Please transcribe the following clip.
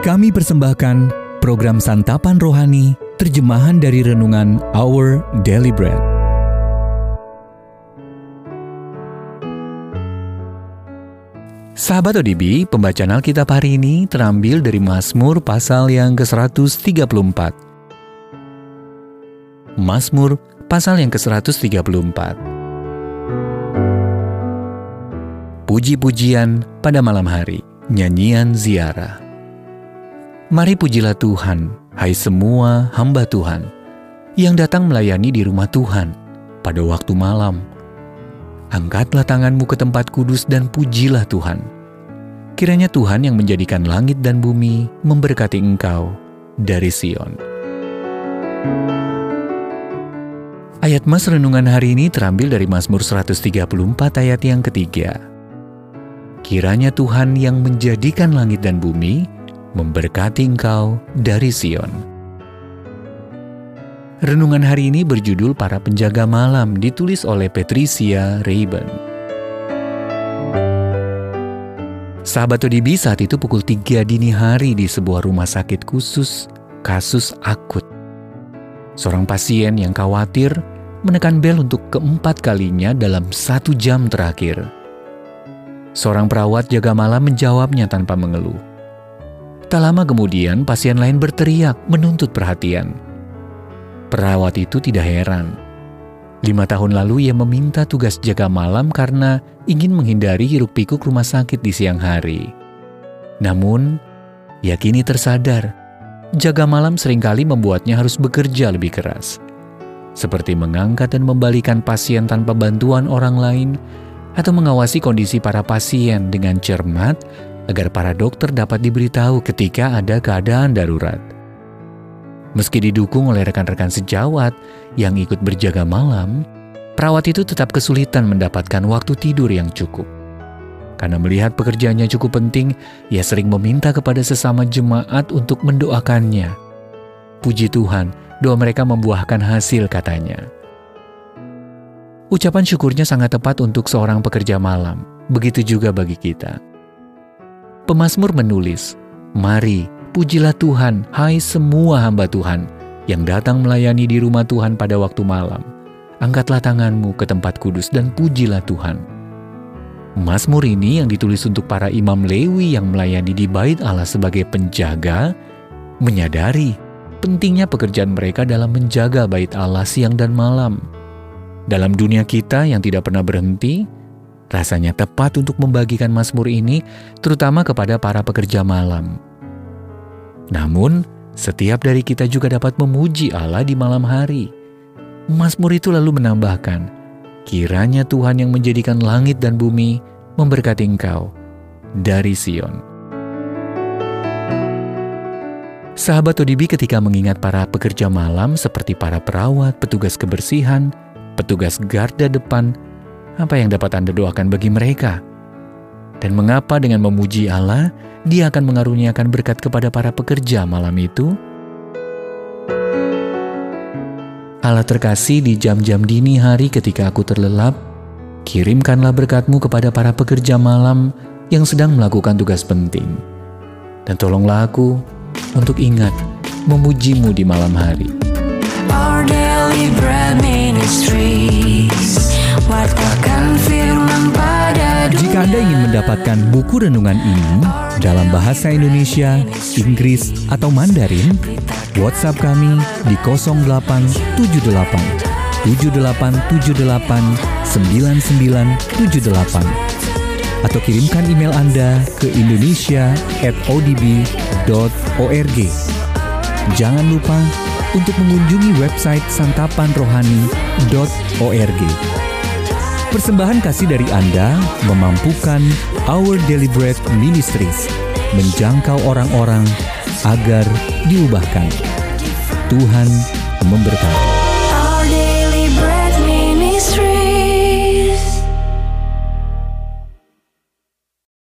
Kami persembahkan program Santapan Rohani, terjemahan dari Renungan Our Daily Bread. Sahabat ODB, pembacaan Alkitab hari ini terambil dari Mazmur pasal yang ke-134. Mazmur pasal yang ke-134. Puji-pujian pada malam hari, nyanyian ziarah. Mari pujilah Tuhan, hai semua hamba Tuhan, yang datang melayani di rumah Tuhan pada waktu malam Angkatlah tanganmu ke tempat kudus dan pujilah Tuhan. Kiranya Tuhan yang menjadikan langit dan bumi memberkati engkau dari Sion. Ayat Mas Renungan hari ini terambil dari Mazmur 134 ayat yang ketiga. Kiranya Tuhan yang menjadikan langit dan bumi memberkati engkau dari Sion. Renungan hari ini berjudul Para Penjaga Malam ditulis oleh Patricia Rayban. Sahabat ODB saat itu pukul 3 dini hari di sebuah rumah sakit khusus kasus akut. Seorang pasien yang khawatir menekan bel untuk keempat kalinya dalam satu jam terakhir. Seorang perawat jaga malam menjawabnya tanpa mengeluh. Tak lama kemudian pasien lain berteriak menuntut perhatian. Perawat itu tidak heran. Lima tahun lalu ia meminta tugas jaga malam karena ingin menghindari hiruk-pikuk rumah sakit di siang hari. Namun, ia kini tersadar, jaga malam sering kali membuatnya harus bekerja lebih keras. Seperti mengangkat dan membalikan pasien tanpa bantuan orang lain, atau mengawasi kondisi para pasien dengan cermat agar para dokter dapat diberitahu ketika ada keadaan darurat. Meski didukung oleh rekan-rekan sejawat yang ikut berjaga malam, perawat itu tetap kesulitan mendapatkan waktu tidur yang cukup. Karena melihat pekerjaannya cukup penting, ia sering meminta kepada sesama jemaat untuk mendoakannya. Puji Tuhan, doa mereka membuahkan hasil katanya. Ucapan syukurnya sangat tepat untuk seorang pekerja malam, begitu juga bagi kita. Pemasmur menulis, Mari Pujilah Tuhan, hai semua hamba Tuhan yang datang melayani di rumah Tuhan pada waktu malam. Angkatlah tanganmu ke tempat kudus dan pujilah Tuhan. Mazmur ini yang ditulis untuk para imam Lewi yang melayani di bait Allah sebagai penjaga, menyadari pentingnya pekerjaan mereka dalam menjaga bait Allah siang dan malam. Dalam dunia kita yang tidak pernah berhenti, rasanya tepat untuk membagikan Mazmur ini terutama kepada para pekerja malam namun, setiap dari kita juga dapat memuji Allah di malam hari. Mazmur itu lalu menambahkan, kiranya Tuhan yang menjadikan langit dan bumi memberkati engkau dari Sion. Sahabat ODB ketika mengingat para pekerja malam seperti para perawat, petugas kebersihan, petugas garda depan, apa yang dapat Anda doakan bagi mereka? Dan mengapa dengan memuji Allah, dia akan mengaruniakan berkat kepada para pekerja malam itu? Allah terkasih di jam-jam dini hari ketika aku terlelap, kirimkanlah berkatmu kepada para pekerja malam yang sedang melakukan tugas penting. Dan tolonglah aku untuk ingat memujimu di malam hari. Mendapatkan buku renungan ini dalam bahasa Indonesia, Inggris, atau Mandarin, WhatsApp kami di 0878 7878 9978 atau kirimkan email Anda ke indonesia@odb.org. Jangan lupa untuk mengunjungi website santapanrohani.org. Persembahan kasih dari Anda memampukan Our Bread Ministries menjangkau orang-orang agar diubahkan. Tuhan memberkati.